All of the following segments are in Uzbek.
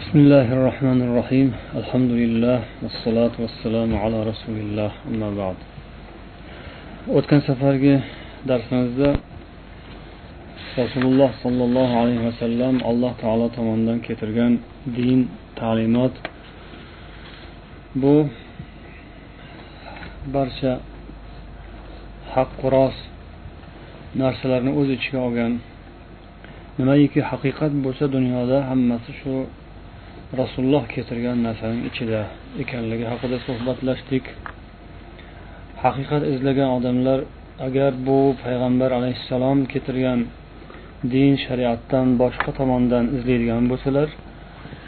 بسم الله الرحمن الرحيم الحمد لله والصلاة والسلام على رسول الله أما بعد o'tgan safargi darsimizda rasululloh sollallohu alayhi vasallam alloh taolo tomonidan keltirgan din ta'limot bu barcha haqqu rost narsalarni o'z ichiga olgan nimaiki haqiqat bo'lsa dunyoda hammasi shu rasululloh keltirgan narsaning ichida ekanligi haqida suhbatlashdik. Haqiqat izlagan odamlar agar bu payg'ambar alayhissalom keltirgan din shariatdan boshqa tomondan izlaydigan bo'lsalar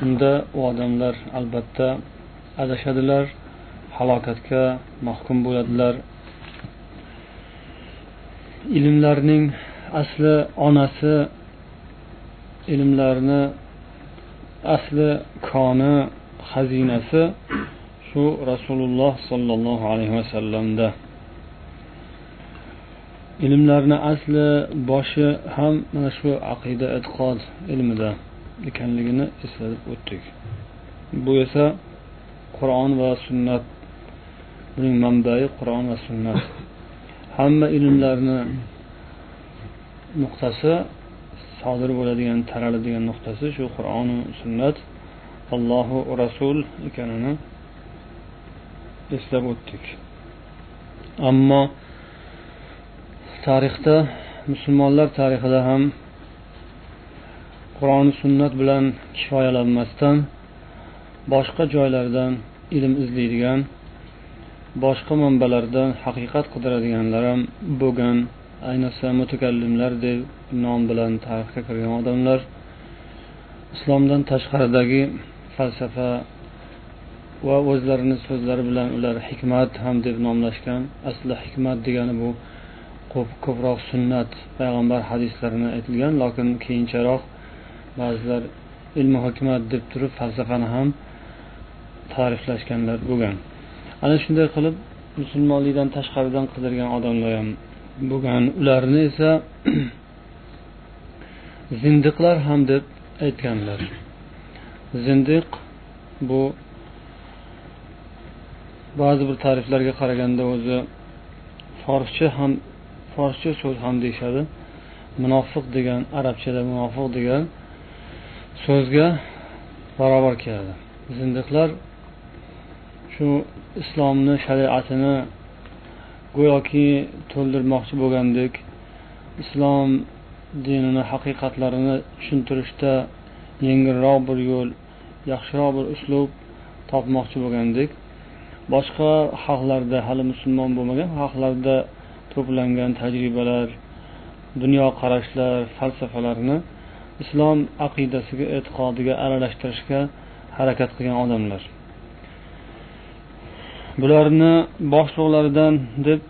unda u odamlar albatta adashadilar halokatga mahkum bo'ladilar. Ilmlarning asli onasi ilmlarni asli koni xazinasi shu rasululloh sollallohu alayhi vasallamda ilmlarni asli boshi ham mana shu aqida e'tiqod ilmida ekanligini eslatib o'tdik. Bu esa qur'on va sunnat buning manbai qur'on va sunnat. Hamma ilmlarni nuqtasi sodir bo'ladigan taraladigan nuqtasi shu qur'oni sunnat allohu rasul ekanini eslab o'tdik. Ammo tarixda musulmonlar tarixida ham qur'oni sunnat bilan kifoyalanmasdan boshqa joylardan ilm izlaydigan boshqa manbalardan haqiqat qidiradiganlar ham bo'lgan ayniqsa mutakallimlar deb nom bilan tarixga kirgan odamlar islomdan tashqaridagi falsafa va o'zlarini so'zlari bilan ular hikmat ham deb nomlashgan asli hikmat degani bu ko'proq sunnat payg'ambar hadislarini aytilgan lokin keyincharoq ba'zilar ilmi hikmat deb turib falsafani ham ta'riflashganlar bo'lgan. Ana shunday qilib musulmonlikdan tashqaridan qidirgan odamlar ham bo'lgan ularni esa zindiqlar ham deb aytganlar. Zindiq bu ba'zi bir ta'riflarga qaraganda o'zi forscha ham forscha so'z ham deyishadi. Munofiq degan arabchada munofiq degan so'zga barobar keladi. Zindiqlar shu islomni shariatini go'yoki to'ldirmoqchi bo'lgandek islom dinini haqiqatlarini tushuntirishda yengilroq bir yo'l yaxshiroq bir uslub topmoqchi bo'lgandek boshqa xalqlarda hali musulmon bo'lmagan xalqlarda to'plangan tajribalar dunyoqarashlar falsafalarni islom aqidasiga e'tiqodiga aralashtirishga harakat qilgan odamlar. Bularni boshliqlaridan deb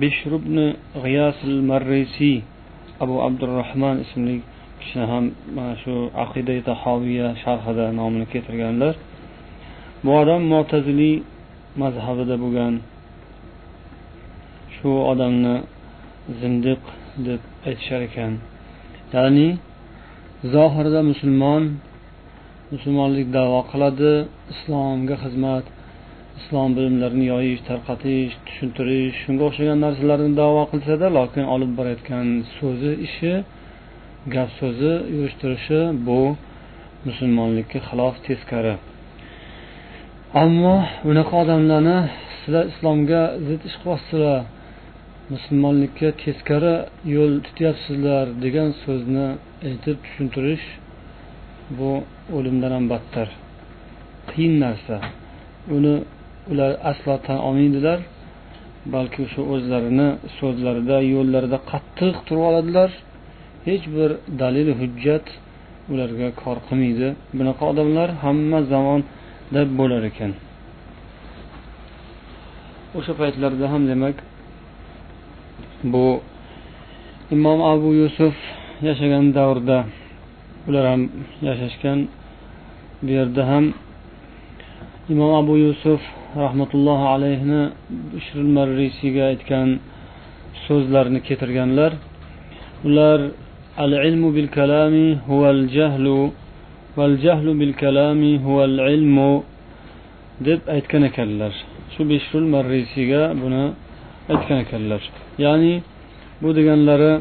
bishrubni g'iyasil marrisiy abu abdurahmon ismli kishini ham mana shu aqida tahoviya sharhida nomini keltirganlar. Bu odam mo'taziliy mazhabida bo'lgan. Shu odamni zindiq deb aytishar ekan. Ya'ni zohirda musulmon musulmonlik davo qiladi islomga xizmat islom bilimlarini yoyish tarqatish tushuntirish shunga o'xshagan narsalarni davo qilsada lokin olib borayotgan so'zi ishi gap so'zi yurishtirishi bu musulmonlikka xilof teskari. Ammo bunaqa odamlarni sizlar islomga zid ish qilyapsizlar musulmonlikka teskari yo'l tutyapsizlar degan so'zni aytib tushuntirish bu o'limdan ham battar qiyin narsa. Uni ular aslo tan olmaydilar balki o'sha o'zlarini so'zlarida yo'llarida qattiq turib oladilar. Hech bir dalil hujjat ularga kor qilmaydi. Bunaqa odamlar hamma zamonda bo'lar ekan. O'sha paytlarda ham demak bu imom abu yusuf yashagan davrda ular ham yashashgan bu yerda ham imom abu yusuf rahmatullohi alayhini shirin marrisiyga aytgan so'zlarini keltirganlar. Ular al ilmu bil kalami huval jahlu val jahlu bil kalami huval ilmu deb aytgan ekanlar. Shu beshrul marrisiyga buni aytgan ekanlar. Ya'ni bu deganlari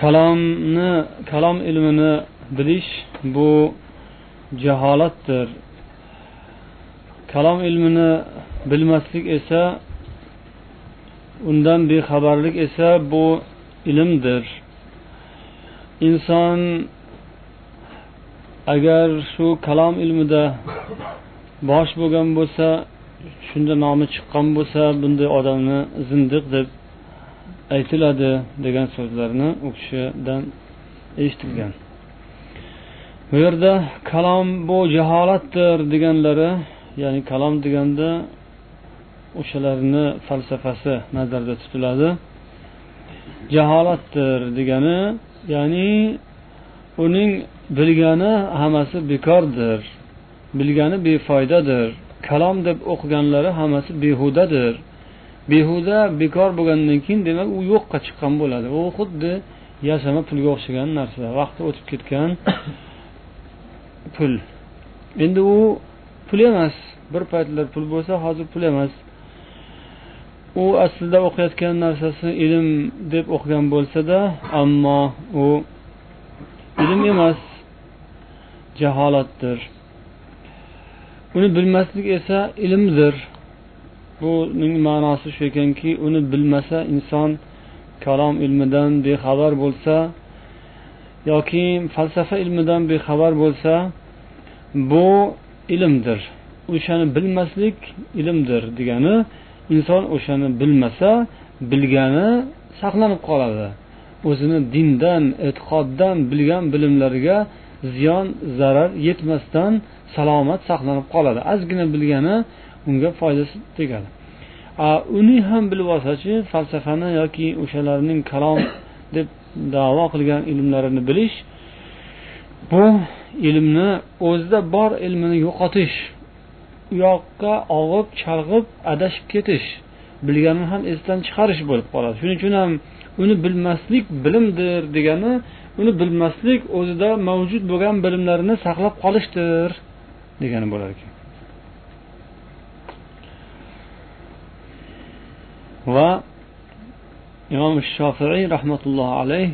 kalomni kalom ilmini bilish bu jaholatdir. Kalom ilmini bilmaslik esa undan bexabarlik esa bu ilmdir. Inson agar shu kalom ilmida bosh bo'lgan bo'lsa shunda nomi chiqqan bo'lsa bunday odamni zindiq deb aytiladi degan so'zlarni u kishidan eshitilgan. Bu yerda kalom bu jaholatdir deganlari ya'ni kalom deganda o'shalarni falsafasi nazarda tutiladi. Jaholatdir degani ya'ni uning bilgani hammasi bekordir bilgani befoydadir. Kalom deb o'qiganlari hammasi behudadir. Behuda bekor bo'lgandan keyin demak u yo'qqa chiqqan bo'ladi. U xuddi yasama pulga o'xshagan narsa. Vaqti o'tib ketgan pul. Endi u pul emas. Bir paytlar pul bo'lsa hozir pul emas. U aslida o'qiyotgan narsasi ilm deb o'qigan bo'lsada ammo u ilm emas jaholatdir. Uni bilmaslik esa ilmdir. Buning ma'nosi shu ekanki uni bilmasa inson kalom ilmidan bexabar bo'lsa yoki falsafa ilmidan bexabar bo'lsa bu ilmdir. O'shani bilmaslik ilmdir degani inson o'shani bilmasa bilgani saqlanib qoladi. O'zini dindan e'tiqoddan bilgan bilimlariga ziyon zarar yetmasdan salomat saqlanib qoladi. Ozgina bilgani unga foydasi tegadi. Uni ham bilib olsachi falsafani yoki o'shalarning kalom deb davo qilgan ilmlarini bilish bu ilmni o'zida bor ilmini yo'qotish u yoqqa og'ib chalg'ib adashib ketish bilganini ham esdan chiqarish bo'lib qoladi. Shuning uchun ham uni bilmaslik bilimdir degani uni bilmaslik o'zida mavjud bo'lgan bilimlarni saqlab qolishdir degani bo'lar ekan. Va imom shofiiy rahmatullohi alayh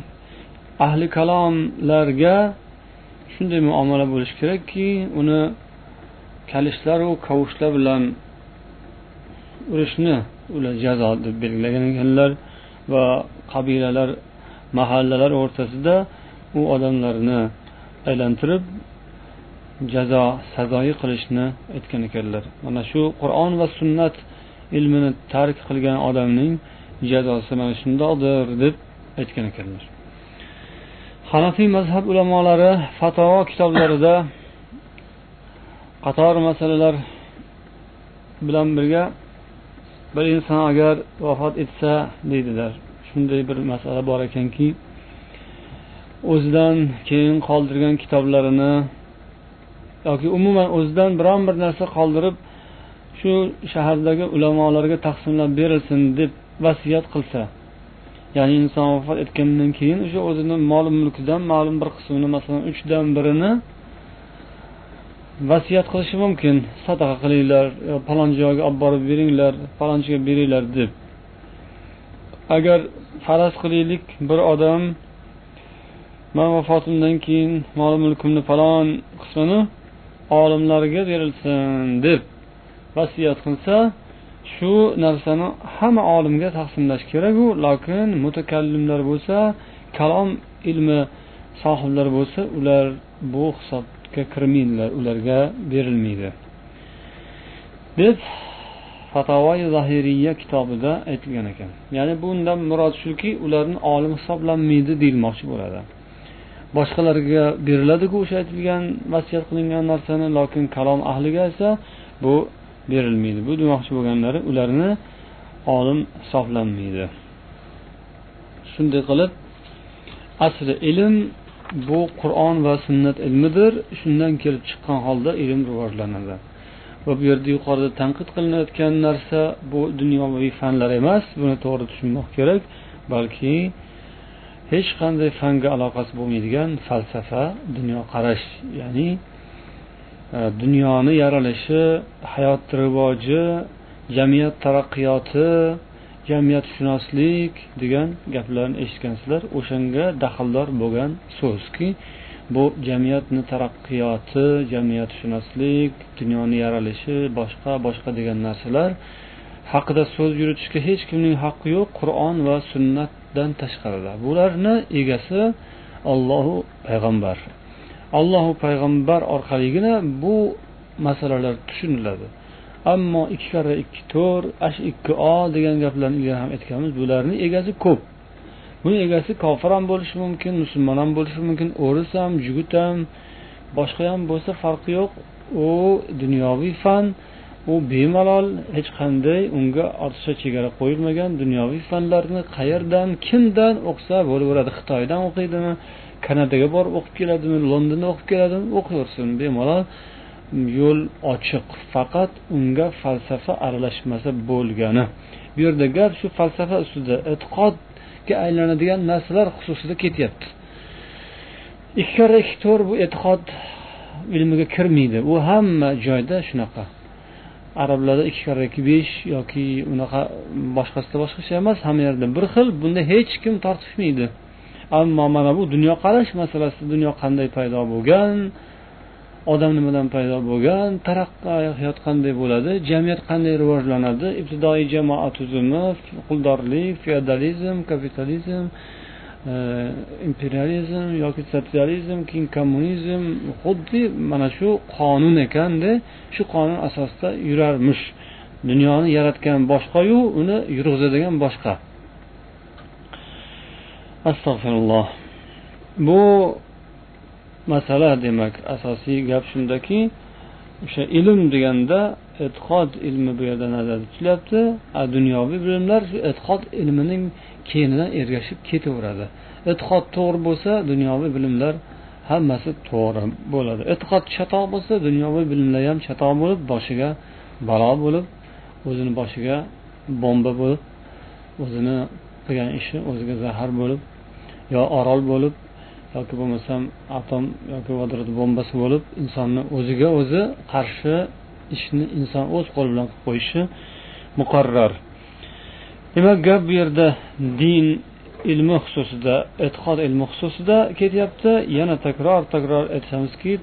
ahli kalomlarga shunday muomala bo'lishi kerakki uni kalishlar kavushlar bilan urishni ular jazo deb belgilagan ekanlar va qabilalar mahallalar o'rtasida u odamlarni aylantirib jazo sazoyi qilishni aytgan ekanlar. Mana shu qur'on va sunnat ilmini tark qilgan odamning jazosi mana shundoqdir deb aytgan ekanlar. Hanafiy mazhab ulamolari fatvo kitoblarida qator masalalar bilan birga bir inson agar vafot etsa deydilar. Shunday bir masala bor ekanki o'zidan keyin qoldirgan kitoblarini yoki umuman o'zidan biron bir narsa qoldirib shu shahardagi ulamolarga taqsimlab berilsin deb vasiyat qilsa ya'ni inson vafot etgandan keyin o'sha o'zini mol mulkidan ma'lum bir qismini masalan uchdan birini vasiyat qilishi mumkin. Sadaqa qilinglar falon joyga olib borib beringlar falonchiga beringlar deb. Agar faraz qilaylik bir odam man vafotimdan keyin mol mulkimni falon qismini olimlarga berilsin deb vasiyat qilsa shu narsani hamma olimga taqsimlash keraku lokin mutakallimlar bo'lsa kalom ilmi sohiblari bo'lsa ular bu hisobga kirmaydilar ularga berilmaydi. Deb fatavoyi zahiriya kitobida aytilgan ekan. Ya'ni bundan murod shuki ularni olim hisoblanmaydi deyilmoqchi bo'ladi. Boshqalarga beriladiku o'sha aytilgan vasiyat qilingan narsani lokin kalom ahliga esa bu berilmaydi. Bu demoqchi bo'lganlari ularni olim hisoblanmaydi shunday qilib asli ilm bu qur'on va sunnat ilmidir. Shundan kelib chiqqan holda ilm rivojlanadi. Va bu yerda yuqorida tanqid qilinayotgan narsa bu dunyoviy fanlar emas. Buni to'g'ri tushunmoq kerak balki hech qanday fanga aloqasi bo'lmaydigan falsafa dunyoqarash ya'ni Э, dunyoni yaralishi hayot rivoji jamiyat taraqqiyoti jamiyatshunoslik degan gaplarni eshitgansizlar. O'shanga daxldor bo'lgan so'zki bu jamiyatni taraqqiyoti jamiyatshunoslik dunyoni yaralishi boshqa boshqa degan narsalar haqida so'z yuritishga hech kimning haqqi yo'q qur'on va sunnatdan tashqarida. Bularni egasi ollohu payg'ambar. Allohu payg'ambar orqaligina bu masalalar tushuniladi. Ammo ikki karra ikki to'rt ash ikki o degan gaplarni ilgari ham aytganmiz. Bularni egasi ko'p. Buni egasi kofir ham bo'lishi mumkin musulmon ham bo'lishi mumkin o'ris ham jugut ham boshqa ham bo'lsa farqi yo'q. U dunyoviy fan u bemalol hech qanday unga ortiqcha chegara qo'yilmagan dunyoviy fanlarni qayerdan kimdan o'qisa bo'laveradi xitoydan o'qiydimi? Kanadaga borib o'qib keladimi? Londonda o'qib keladimi? O'qiyversin bemalol yo'l ochiq. Faqat unga falsafa aralashmasa bo'lgani. Bu yerda gap shu falsafa ustida e'tiqodga aylanadigan narsalar xususida ketyapti. Ikki karra ikki to'rt bu e'tiqod ilmiga kirmaydi. U hamma joyda shunaqa. Arablarda ikki karra ikki besh yoki unaqa boshqasida boshqacha emas hamma yerda bir xil bunda hech kim tortishmaydi. Ammo mana bu dunyoqarash masalasi dunyo qanday paydo bo'lgan odam nimadan paydo bo'lgan taraqqiyot qanday bo'ladi jamiyat qanday rivojlanadi ibtidoiy jamoat tuzumi quldorlik feodalizm kapitalizm Э, imperializm yoki sotsializm keyin kommunizm xuddi mana shu qonun ekanda shu qonun asosida yurarmish. Dunyoni yaratgan boshqayu uni yurg'izadigan boshqa. Astag'firulloh bu masala demak asosiy gap shundaki o'sha ilm deganda e'tiqod ilmi bu yerda nazarda tutilyapti dunyoviy bilimlar shu e'tiqod ilmining keyinidan ergashib ketaveradi. E'tiqod to'g'ri bo'lsa dunyoviy bilimlar hammasi to'g'ri bo'ladi. E'tiqod chatoq bo'lsa dunyoviy bilimlar ham chatoq bo'lib boshiga balo bo'lib o'zini boshiga bomba bo'lib o'zini qilgan ishi o'ziga zahar bo'lib yo orol bo'lib yoki bo'lmasam atom yoki vodorod bombasi bo'lib insonni o'ziga o'zi qarshi ishni inson o'z qo'li bilan qilib qo'yishi muqarrar. Demak gap bu yerda din ilmi xususida e'tiqod ilmi xususida ketyapti. Yana takror takror aytamizki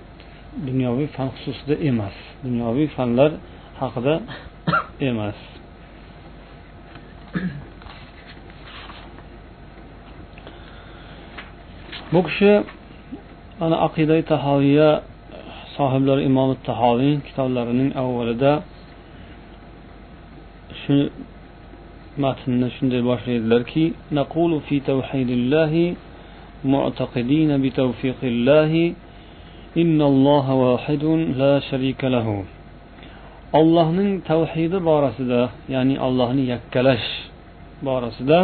dunyoviy fan xususida emas. Dunyoviy fanlar haqida emas. Bu kishi ana aqida tahoviya sohiblari imom tahoviy kitoblarining avvalida shu matnni shunday boshlaydilarki naqulu fi tavhidillahi mu'taqidin bi tawfiqillahi innalloha wahidun la sharika lahu. Allohning tavhidi borasida ya'ni allohni yakkalash borasida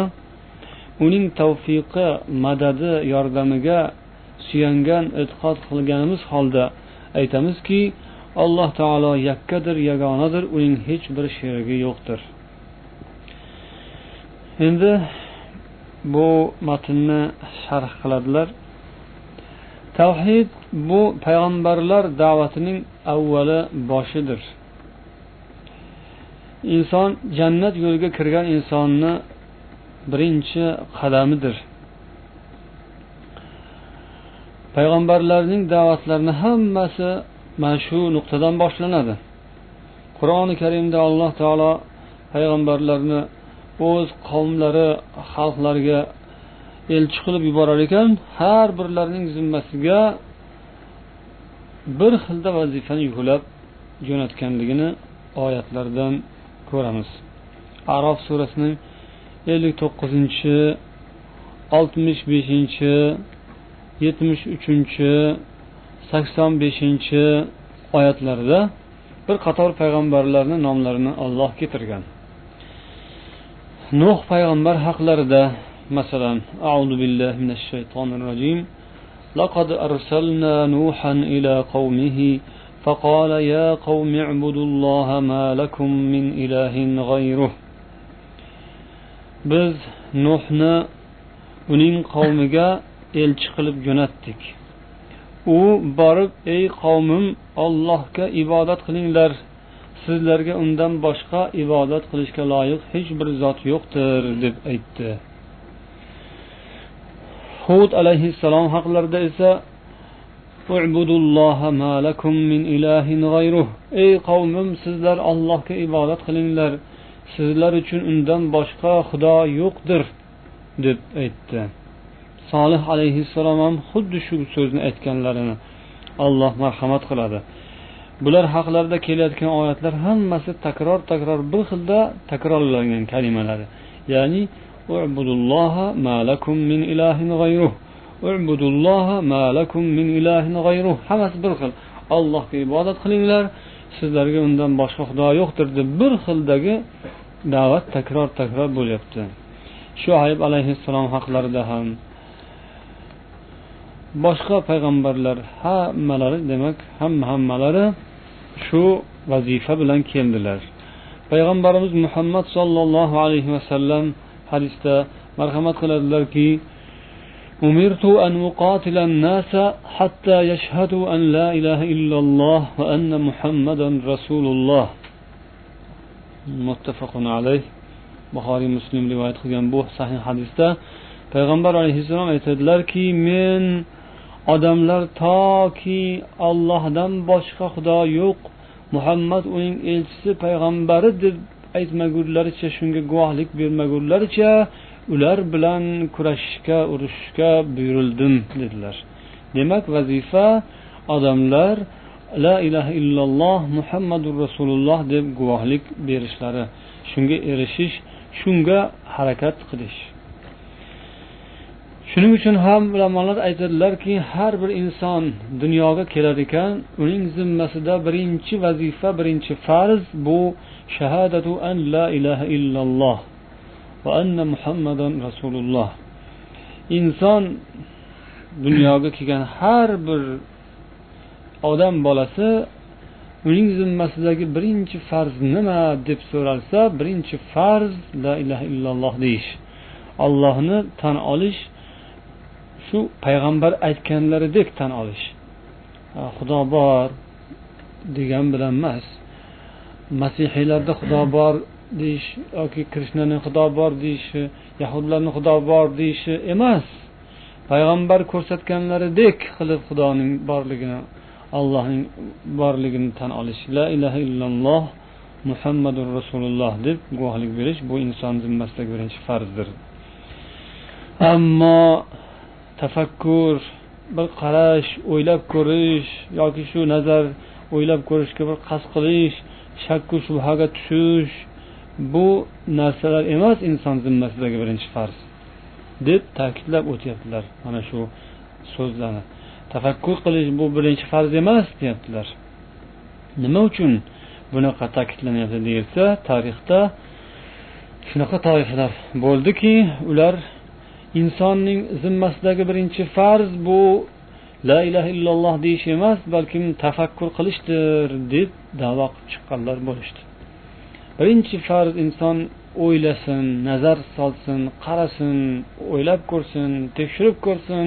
uning tavfiqi madadi yordamiga suyangan e'tiqod qilganimiz holda aytamizki alloh taolo yakkadir yagonadir uning hech bir sherigi yo'qdir. Endi bu matnni sharh qiladilar. Tavhid bu payg'ambarlar da'vatining avvali boshidir. Inson jannat yo'liga kirgan insonni birinchi qadamidir. Payg'ambarlarning da'vatlarini hammasi mana shu nuqtadan boshlanadi. Qur'oni karimda alloh taolo payg'ambarlarni o'z qavmlari xalqlariga elchi qilib yuborar ekan har birlarining zimmasiga bir xilda vazifani yuklab jo'natganligini oyatlardan ko'ramiz. Arof surasining ellik to'qqizinchi oltmish beshinchi yetmish uchinchi sakson beshinchi oyatlarida bir qator payg'ambarlarni nomlarini olloh keltirgan. nuh payg'ambar haqlarida masalan auzu billahi minash shaytonir rojim لقد أرسلنا نوحا إلى قومه فقال يا قوم اعبدوا الله ما لكم من إله غيره biz nuhni uning qavmiga elchi qilib jo'natdik u borib ey qavmim ollohga ibodat qilinglar sizlarga undan boshqa ibodat qilishga loyiq hech bir zot yo'qdir deb aytdi. Hud alayhissalom haqlarida esa ey qavmim sizlar allohga ibodat qilinglar. Sizlar uchun undan boshqa xudo yo'qdir deb aytdi. Solih alayhissalom ham xuddi shu so'zni aytganlarini alloh marhamat qiladi. Bular haqlarida kelayotgan oyatlar hammasi takror takror bir xilda takrorlangan kalimalar ya'ni hammasi bir xil. Allohga ibodat qilinglar sizlarga undan boshqa xudo yo'qdir deb bir xildagi da'vat takror takror bo'lyapti. Shuayb alayhissalom haqlarida ham boshqa payg'ambarlar hammalari demak hamma hammalari shu vazifa bilan keldilar payg'ambarimiz muhammad sollallohu alayhi vasallam hadisda marhamat qiladilarki أمرت أن أقاتل الناس حتى يشهدوا أن لا إله إلا الله وأن محمدا رسول الله متفق عليه buxoriy muslim rivoyat qilgan bu sahih hadisda payg'ambar alayhissalom aytadilarki men odamlar toki ollohdan boshqa xudo yo'q. Muhammad uning elchisi payg'ambari deb aytmagunlaricha shunga guvohlik bermagunlaricha ular bilan kurashishga urushishga buyurildim dedilar. Demak vazifa odamlar la ilaha illalloh muhammadu rasululloh deb guvohlik berishlari shunga erishish shunga harakat qilish. Shuning uchun ham ulamolar aytadilarki har bir inson dunyoga kelar ekan uning zimmasida birinchi vazifa birinchi farz bu shahadatu an la ilaha illalloh va anna muhammadan rasululloh. Inson dunyoga kelgan har bir odam bolasi uning zimmasidagi birinchi farz nima deb so'ralsa birinchi farz la ilaha illalloh deyish ollohni tan olish shu payg'ambar aytganlaridek tan olish. Xudo bor degan bilan emas. Masihiylarda xudo bor deyish yoki krishnani xudo bor deyishi yahudlarni xudo bor deyishi emas. Payg'ambar ko'rsatganlaridek qilib xudoning borligini allohning borligini tan olish. La ilaha illalloh muhammadur rasululloh deb guvohlik berish bu inson zimmasidagi birinchi farzdir. Ammo tafakkur bir qarash o'ylab ko'rish yoki shu nazar o'ylab ko'rishga bir qasd qilish shakku shubhaga tushish bu narsalar emas inson zimmasidagi birinchi farz deb ta'kidlab o'tyaptilar mana shu so'zlarni. Tafakkur qilish bu birinchi farz emas deyaptilar. Nima uchun bunaqa ta'kidlanyapti deyilsa tarixda shunaqa toifalar bo'ldiki ular insonning zimmasidagi birinchi farz bu la ilaha illalloh deyish emas balkim tafakkur qilishdir deb davo qilib chiqqanlar bo'lishdi birinchi farz inson o'ylasin nazar solsin qarasin o'ylab ko'rsin tekshirib ko'rsin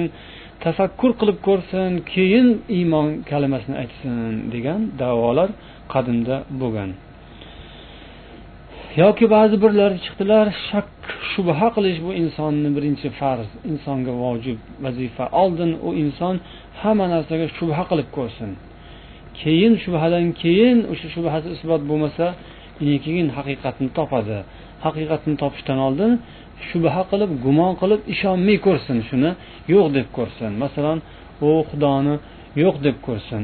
tafakkur qilib ko'rsin keyin iymon kalimasini aytsin degan davolar qadimda bo'lgan. Yoki ba'zi birlar chiqdilar shak shubha qilish bu insonni birinchi farz insonga vojib vazifa oldin u inson hamma narsaga shubha qilib ko'rsin. Keyin shubhadan keyin o'sha shubhasi isbot bo'lmasa keyin haqiqatni topadi. Haqiqatni topishdan oldin shubha qilib gumon qilib ishonmay ko'rsin shuni yo'q deb ko'rsin. Masalan u xudoni yo'q deb ko'rsin.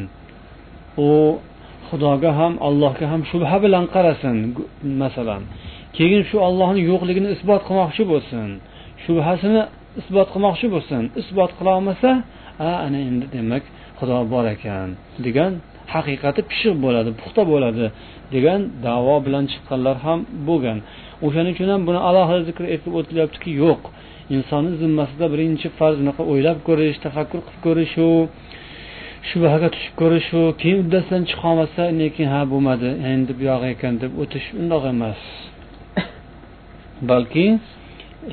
U xudoga ham allohga ham shubha bilan qarasin masalan. Keyin shu ollohni yo'qligini isbot qilmoqchi bo'lsin. Shubhasini isbot qilmoqchi bo'lsin. Isbot qilolmasa a ana endi demak xudo bor ekan degan haqiqati pishiq bo'ladi puxta bo'ladi degan davo bilan chiqqanlar ham bo'lgan. O'shaning uchun ham buni alohida zikr etib o'tilyaptiki yo'q. Insonni zimmasida birinchi farz unaqa o'ylab ko'rish tafakkur qilib ko'rishu shubhaga tushib ko'rishu keyin uddasidan chiqolmasa lekin ha bo'lmadi endi bu yoq ekan deb o'tish undoq emas. Balki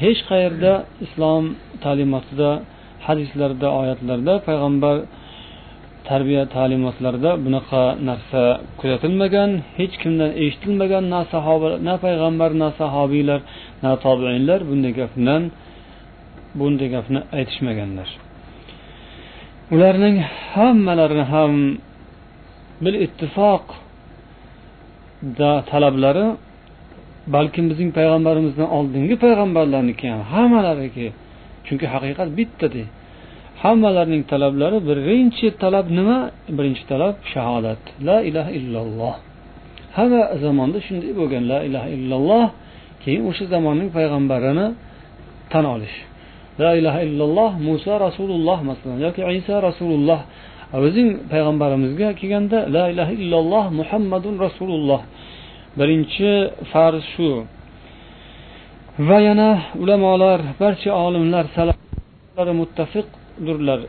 hech qayerda islom ta'limotida hadislarda oyatlarda payg'ambar tarbiya ta'limotlarida bunaqa narsa kuzatilmagan hech kimdan eshitilmagan na sahoba na payg'ambar na sahobiylar na tobiinlar bunday gapdan bunday gapni aytishmaganlar ularning hammalarini ham bil ittifoq talablari balkim bizning payg'ambarimizdan oldingi payg'ambarlarniki ham hammalariki chunki haqiqat bittada hammalarining talablari birinchi talab nima? Birinchi talab shahodat. La ilaha illalloh. Hamma zamonda shunday bo'lgan la ilaha illalloh keyin o'sha zamonning payg'ambarini tan olish. La ilaha illalloh muso rasululloh masalan yoki iso rasululloh. O'zing payg'ambarimizga kelganda la ilaha illalloh muhammadun rasululloh. Birinchi farz shu. Va yana ulamolar barcha olimlar muttafiqdirlar.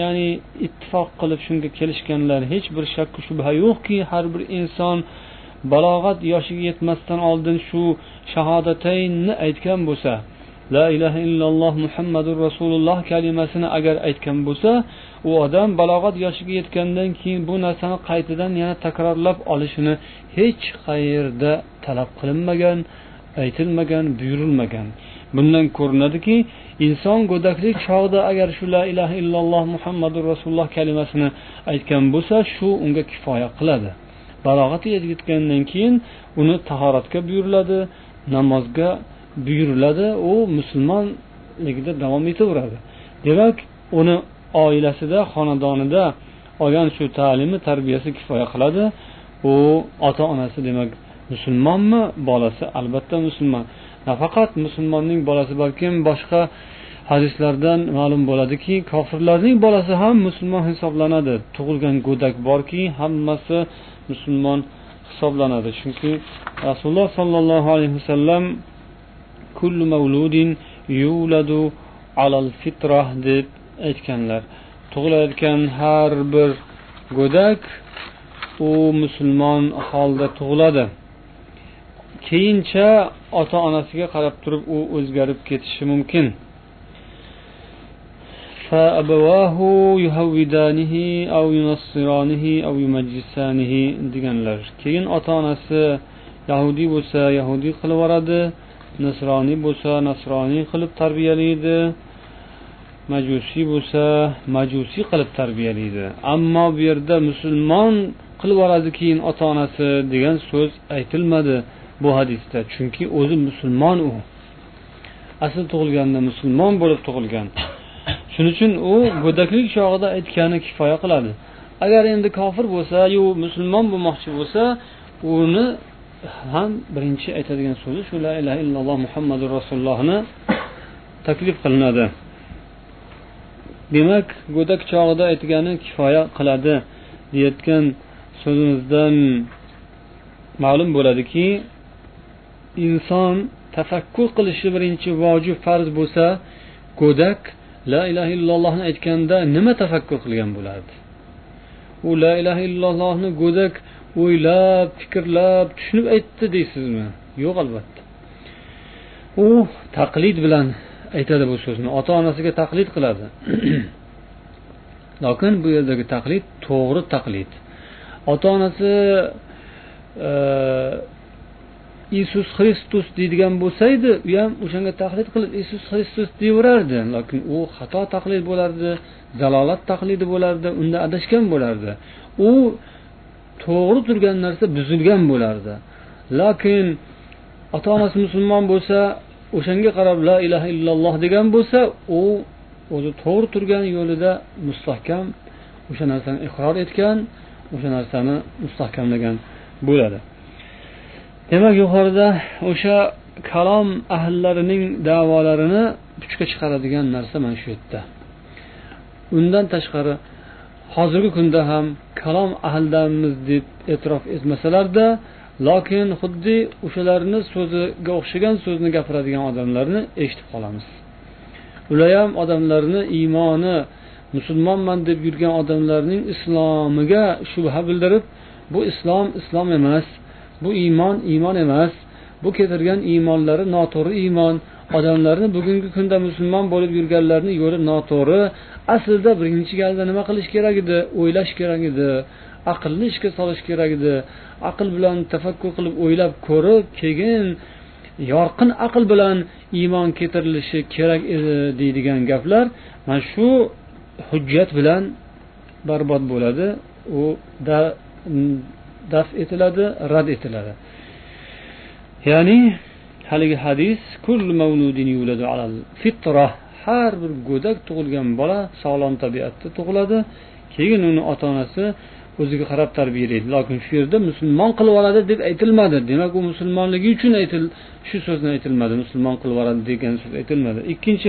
Ya'ni ittifoq qilib shunga kelishganlar hech bir shakku shubha yo'qki har bir inson balog'at yoshiga yetmasdan oldin shu shahodataynni aytgan bo'lsa. La ilaha illalloh muhammadu rasululloh kalimasini agar aytgan bo'lsa u odam balog'at yoshiga yetgandan keyin bu narsani qaytadan yana takrorlab olishini hech qayerda talab qilinmagan aytilmagan buyurilmagan. Bundan ko'rinadiki inson go'daklik chog'ida agar shu la ilaha illalloh muhammadu rasululloh kalimasini aytgan bo'lsa shu unga kifoya qiladi. Balog'atga yetgandan keyin uni tahoratga buyuriladi namozga buyuriladi u musulmonligida davom etaveradi. Demak uni oilasida xonadonida olgan shu ta'limi tarbiyasi kifoya qiladi. U ota onasi demak musulmonmi bolasi albatta musulmon. Nafaqat musulmonning bolasi balkim boshqa hadislardan ma'lum bo'ladiki kofirlarning bolasi ham musulmon hisoblanadi. Tug'ilgan go'dak borki hammasi musulmon hisoblanadi. Chunki rasululloh sollallohu alayhi vasallam kullu mavludin yuladu alal fitrah deb aytganlar. Tug'ilayotgan har bir go'dak u musulmon holda tug'iladi. Keyincha ota onasiga qarab turib u o'zgarib ketishi mumkin. Deganlar. Keyin ota onasi yahudiy bo'lsa yahudiy qilib yuboradi. Nasroniy bo'lsa nasroniy qilib tarbiyalaydi majusiy bo'lsa majusiy qilib tarbiyalaydi ammo bu yerda musulmon qilib yuboradi keyin ota onasi degan so'z aytilmadi bu hadisda. Chunki o'zi musulmon u. Asl tug'ilganda musulmon bo'lib tug'ilgan. Shuning uchun u go'daklik chog'ida aytgani kifoya qiladi. Agar endi kofir bo'lsa yu musulmon bo'lmoqchi bo'lsa uni ham birinchi aytadigan so'zi shu la ilaha illalloh muhammadu rasulullohni taklif qilinadi. Demak go'dak chog'ida aytgani kifoya qiladi deyayotgan so'zimizdan ma'lum bo'ladiki inson tafakkur qilishi birinchi vojib farz bo'lsa go'dak la ilaha illallohni aytganda nima tafakkur qilgan bo'lardi u la ilaha illallohni go'dak o'ylab fikrlab tushunib aytdi deysizmi? Yo'q albatta. U taqlid bilan aytadi bu so'zni. Ota onasiga taqlid qiladi. Lokin bu yerdagi taqlid to'g'ri taqlid. Ota onasi e, isus xristus deydigan bo'lsa edi u ham o'shanga taqlid qilib isus xristus deyaverardi lokin u xato taqlid bo'lardi zalolat taqlidi bo'lardi unda adashgan bo'lardi. U to'g'ri turgan narsa buzilgan bo'lardi. Lokin ota onasi musulmon bo'lsa o'shanga qarab la ilaha illalloh degan bo'lsa u o'zi to'g'ri turgan yo'lida mustahkam o'sha narsani iqror etgan o'sha narsani mustahkamlagan bo'ladi. Demak yuqorida o'sha kalom ahllarining davolarini puchga chiqaradigan narsa mana shu yerda. Undan tashqari hozirgi kunda ham kalom ahldamiz deb e'tirof etmasalarda lokin xuddi o'shalarni so'ziga o'xshagan so'zni gapiradigan odamlarni eshitib qolamiz. Ular ham odamlarni iymoni musulmonman deb yurgan odamlarning islomiga shubha bildirib bu islom islom emas bu iymon iymon emas bu keltirgan iymonlari noto'g'ri iymon odamlarni bugungi kunda musulmon bo'lib yurganlarni yo'li noto'g'ri. Aslida birinchi galda nima qilish kerak edi? O'ylash kerak edi. Aqlni ishga solish kerak edi. Aql bilan tafakkur qilib o'ylab ko'rib keyin yorqin aql bilan iymon keltirilishi kerak edi deydigan gaplar mana shu hujjat bilan barbod bo'ladi. U da, daf etiladi rad etiladi. Ya'ni haligi hadis har bir go'dak tug'ilgan bola sog'lom tabiatda tug'iladi. Keyin uni ota onasi o'ziga qarab tarbiyalaydi lokin shu yerda musulmon qilib oladi deb aytilmadi. Demak u musulmonligi uchun aytil shu so'zni aytilmadi. Musulmon qilib oladi degan so'z aytilmadi. Ikkinchi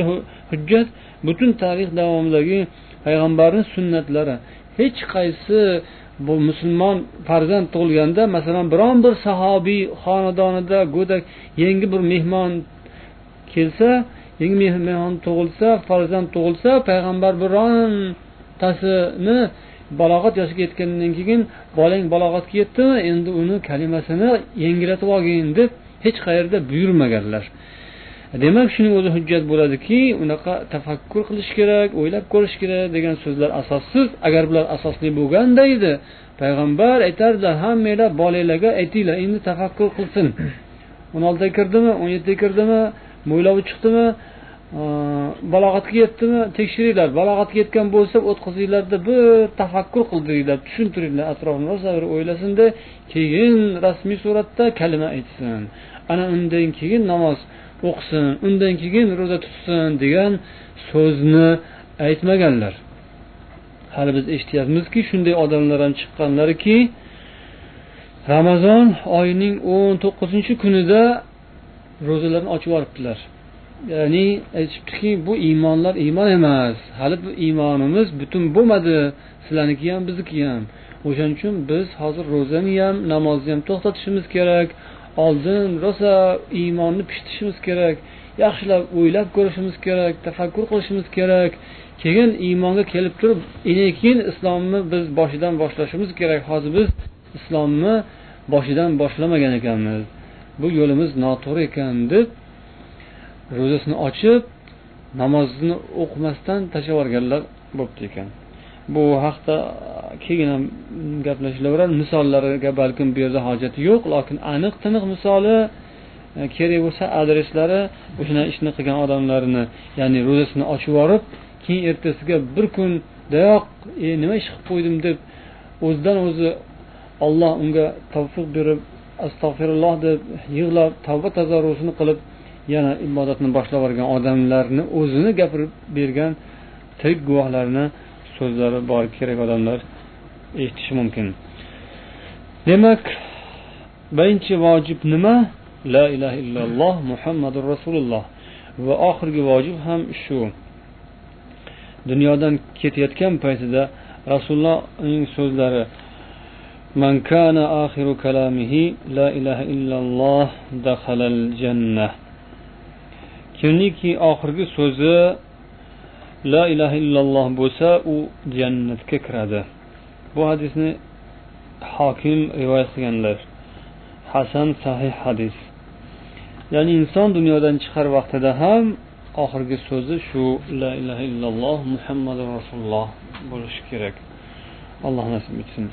hujjat butun tarix davomidagi payg'ambarni sunnatlari. Hech qaysi bu musulmon farzand tug'ilganda masalan biron bir sahobiy xonadonida go'dak yangi bir mehmon kelsa yangi mehmon tug'ilsa farzand tug'ilsa payg'ambar birontasini balog'at yoshiga yetgandan keyin bolang balog'atga yetdimi endi uni kalimasini yangilatib olgin deb hech qayerda buyurmaganlar. Demak shuning o'zi hujjat bo'ladiki unaqa tafakkur qilish kerak o'ylab ko'rish kerak degan so'zlar asossiz. Agar bular asosli bo'lganda edi payg'ambar aytardilar hammanglar bolanglarga aytinglar endi tafakkur qilsin. o'n oltiga kirdimi o'n yettiga kirdimi mo'ylovi chiqdimi balog'atga yetdimi tekshiringlar. Balog'atga yetgan bo'lsa o'tkazinglarda bir tafakkur qildiringlar tushuntiringlar atrofni rosa bir o'ylasinda keyin rasmiy suratda kalima aytsin. Ana undan keyin namoz. O'qisin undan keyin ro'za tutsin degan so'zni aytmaganlar. Hali biz eshityapmizki shunday odamlar ham chiqqanlarki ramazon oyining o'n to'qqizinchi kunida ro'zalarni ochib yuboribdilar. Ya'ni aytishibdiki bu iymonlar iymon emas. Hali bu iymonimiz butun bo'lmadi. Sizlarniki ham bizniki ham. O'shaning uchun biz hozir ro'zani ham namozni ham to'xtatishimiz kerak. Oldin rosa iymonni pishitishimiz kerak yaxshilab o'ylab ko'rishimiz kerak tafakkur qilishimiz kerak. Keyin iymonga kelib turib keyin islomni biz boshidan boshlashimiz kerak. Hozir biz islomni boshidan boshlamagan ekanmiz. Bu yo'limiz noto'g'ri ekan deb ro'zasini ochib namozni o'qimasdan tashlab yuborganlar bo'pti ekan. Bu haqda keyin ham gaplashilaveradi misollariga balkim bu yerda hojati yo'q lokin aniq tiniq misoli e, kerak bo'lsa adreslari o'sha ishni qilgan odamlarni ya'ni ro'zasini ochib yuborib keyin ertasiga bir kundayoq e nima ish qilib qo'ydim deb o'zidan o'zi olloh unga tavfiq berib astag'firulloh deb yig'lab tavba tazarrusini qilib yana ibodatni boshlab yuborgan odamlarni o'zini gapirib bergan tirik guvohlarni so'zlari bor kerak odamlar eshitishi mumkin. Demak birinchi vojib nima? La ilaha illalloh muhammadu rasululloh. Va oxirgi vojib ham shu. Dunyodan ketayotgan paytida rasulullohning so'zlari man kana axiru kalamihi la ilaha illalloh dahalal janna kimniki oxirgi so'zi la ilaha illalloh bo'lsa u jannatga kiradi. Bu hadisni hokim rivoyat qilganlar. Hasan sahih hadis. Ya'ni inson dunyodan chiqar vaqtida ham oxirgi so'zi shu la ilaha illalloh muhammadu rasululloh bo'lishi kerak. Alloh nasib etsin.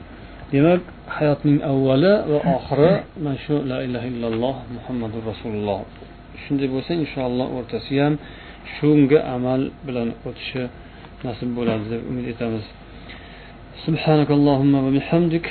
Demak hayotning avvali va oxiri mana shu la ilaha illalloh muhammadu rasululloh. Shunday bo'lsa inshaalloh o'rtasi ham shunga amal bilan o'tishi nasib bo'ladi deb umid etamiz سبحانك اللهم وبحمدك